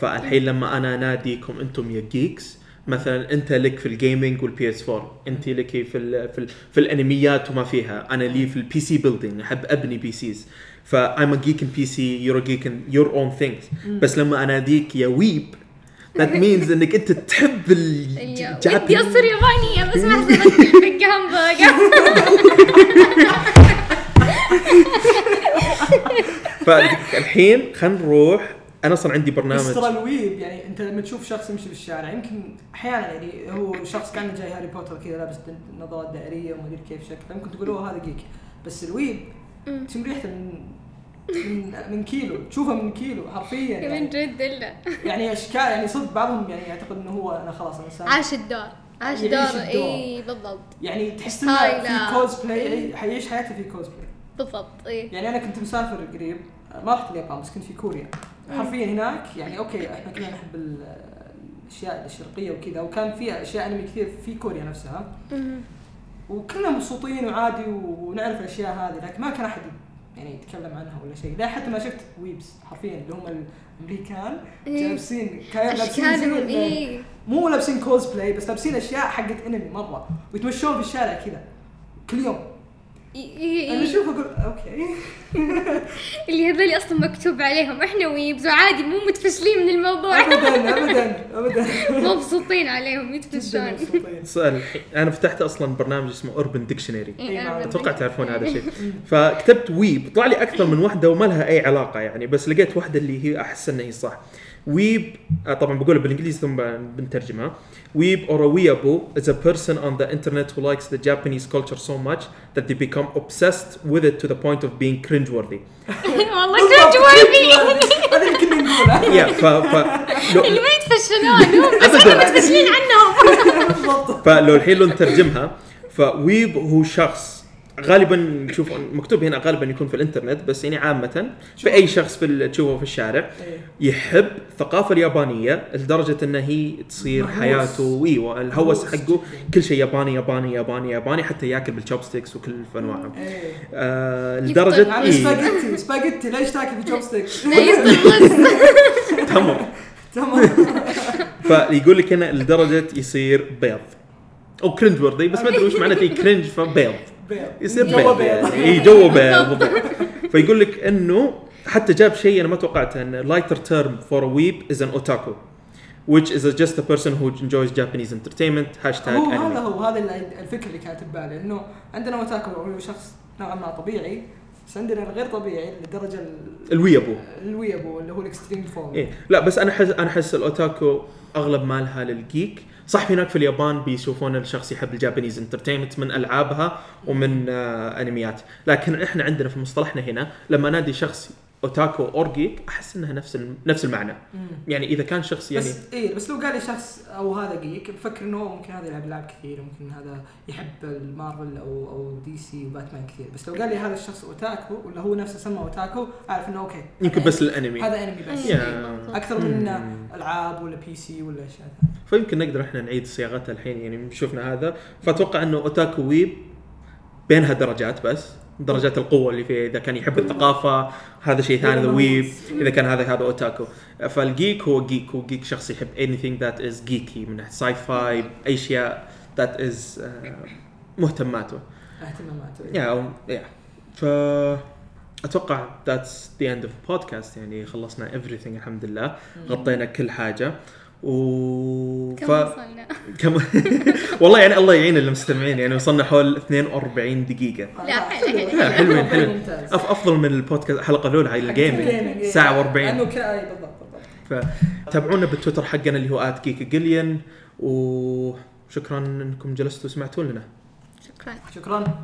فالحين لما أنا أناديكم أنتم يا geeks مثلا أنت لك في ال gaming وال PS 4 أنت لك في ال في, ال في الأنميات وما فيها. أنا لي في ال PC building أحب أبني PCs ف I'm a geek in PC you're geek in your own things بس لما أناديك يا weeb that means إنك أنت تحب ودي الجاباني اصير يابانية بس ما فالحين خلينا نروح. أنا أصلا عندي بس برنامج ترى ال weeb يعني أنت لما تشوف شخص يمشي بالشارع يمكن أحيانا يعني هو شخص كان جاي هاري بوتر كذا لابس نظارات دائرية وما أدري كيف شكله. ممكن تقول أوه هذا geek بس ال weeb تشم ريحته من من من كيلو تشوفه من كيلو حرفيا من يعني, جد إلا. يعني اشكال يعني صدق بعضهم يعني يعتقد إنه هو أنا خلاص أنا انسان عاش الدور عاش يعيش دور الدور. إي بالضبط. يعني تحس إنه. في كوز بلاي حيعيش حياته في كوز بلاي بالضبط إي. يعني أنا كنت مسافر قريب ما رحت اليابان بس كنت في كوريا. حرفيا هناك يعني okay إحنا كلنا نحب ال- الأشياء الشرقيه وكذا وكان في أشياء أنمي كثير في كوريا نفسها. مم. وكلنا مبسوطين وعادي ونعرف الأشياء هذه لكن ما كان أحد يعني يتكلم عنها ولا شيء. لا حتى ما شفت weebs حرفيا اللي هم الأمريكان إيه. لابسين كانوا لابسين زي اي مو لابسين كوز بلاي بس لابسين أشياء حقت انمي مرة ويتمشون في الشارع كذا كل يوم. أنا أشوف أقول okay. اللي هذول أصلا مكتوب عليهم. إحنا weebs وعادي مو متفشلين من الموضوع. ابدا ابدا ابدا. مبسوطين عليهم مبسوطين. سؤال أنا فتحت أصلا برنامج اسمه Urban Dictionary إي، إي، أنا أتوقع. تعرفون هذا الشيء. فكتبت weeb طلع لي أكثر من واحدة وما لها أي علاقة يعني بس لقيت واحدة اللي هي أحس إنها هي صح. weeb آه طبعا بقولها بالإنجليزي ثم بنترجمها weeb or a weeaboo is a person on the internet who likes the Japanese culture so much that they become obsessed with it to the point of being cringeworthy. والله كنت جوابي هذا اللي كنا نقوله yeah ف ف اللي ما يتفشلون بس. إحنا متفشلين عنهم. بالضبط. فلو الحين لو نترجمها ف weeb هو شخص غالبا نشوف مكتوب هنا غالبا يكون في الإنترنت بس يعني عامة في أي شخص في ال- تشوفه في الشارع إيه. يحب الثقافة اليابانية لدرجة انه هي تصير. حياته إيوه الهوس حقه. كل شيء ياباني ياباني ياباني ياباني حتى ياكل بال chopsticks وكل أنواعهم. إيه. آه على إيه؟ سباجيتي سباجيتي ليش تاكل الرز تمر تمام. فيقول لك هنا لدرجة يصير بيض. أو cringe وردي بس ما أدري وش معناته cringe فبيض. بيض يصير بيض. إي جو بيض بالضبط. فيقول لك إنه حتى جاب شيء أنا ما توقعته انه lighter term for weeb is an otaku which is just a person who enjoys Japanese entertainment hashtag هو هذا anime هو هذا اللي- الفكر اللي كانت ببالي إنه عندنا أوتاكو هو شخص نوعا ما طبيعي بس عندنا الغير طبيعي لدرجة ال- ال weeaboo. ال weeaboo اللي هو ال extreme form إيه لا بس أنا حس أنا أحس الأوتاكو أغلب مالها لل geek صح هناك في اليابان بيشوفون الشخص يحب ال Japanese entertainment من ألعابها ومن آه أنميات. لكن إحنا عندنا في مصطلحنا هنا لما نادي شخص أوتاكو or geek أحس إنها نفس نفس المعنى. يعني إذا كان شخص يعني بس إيه بس لو قال لي شخص أو هذا geek بفكر إنه ممكن هذا يلعب العاب كثير ممكن هذا يحب المارفل أو أو دي سي وباتمان كثير. بس لو قال لي هذا الشخص أوتاكو ولا هو نفسه سمى أوتاكو أعرف إنه okay يمكن بس الأنمي. هذا أنمي بس. yeah. أكثر من مم. ألعاب ولا PC ولا أشياء. فيمكن نقدر إحنا نعيد صياغتها الحين يعني شفنا هذا. فأتوقع إنه أوتاكو weeb بينها درجات بس درجات القوة اللي فيها إذا كان يحب الثقافة هذا شيء ثاني the weeb إذا كان هذا هذا أوتاكو. فالجيك هو جيك هو جيك شخص يحب anything that is geeky من ناحية sci-fi that is آه، مهتماته. اهتمامات يا يا ف أتوقع the end of the podcast يعني خلصنا everything الحمد لله. غطينا كل حاجة. و كم ف... وصلنا؟ كم؟ والله يعني الله يعين المستمعين يعني وصلنا حول 42 دقيقة. لا، حلو. لا حلوين حلوين. أفضل من البودكاست الحلقة الأولى هاي ال gaming إيه. ساعة و40 لأنه إيه، بالضبط بالضبط. فتابعونا بالتويتر حقنا اللي هو @geek جليان وشكرا إنكم جلستوا وسمعتوا لنا شكرا. شكرا.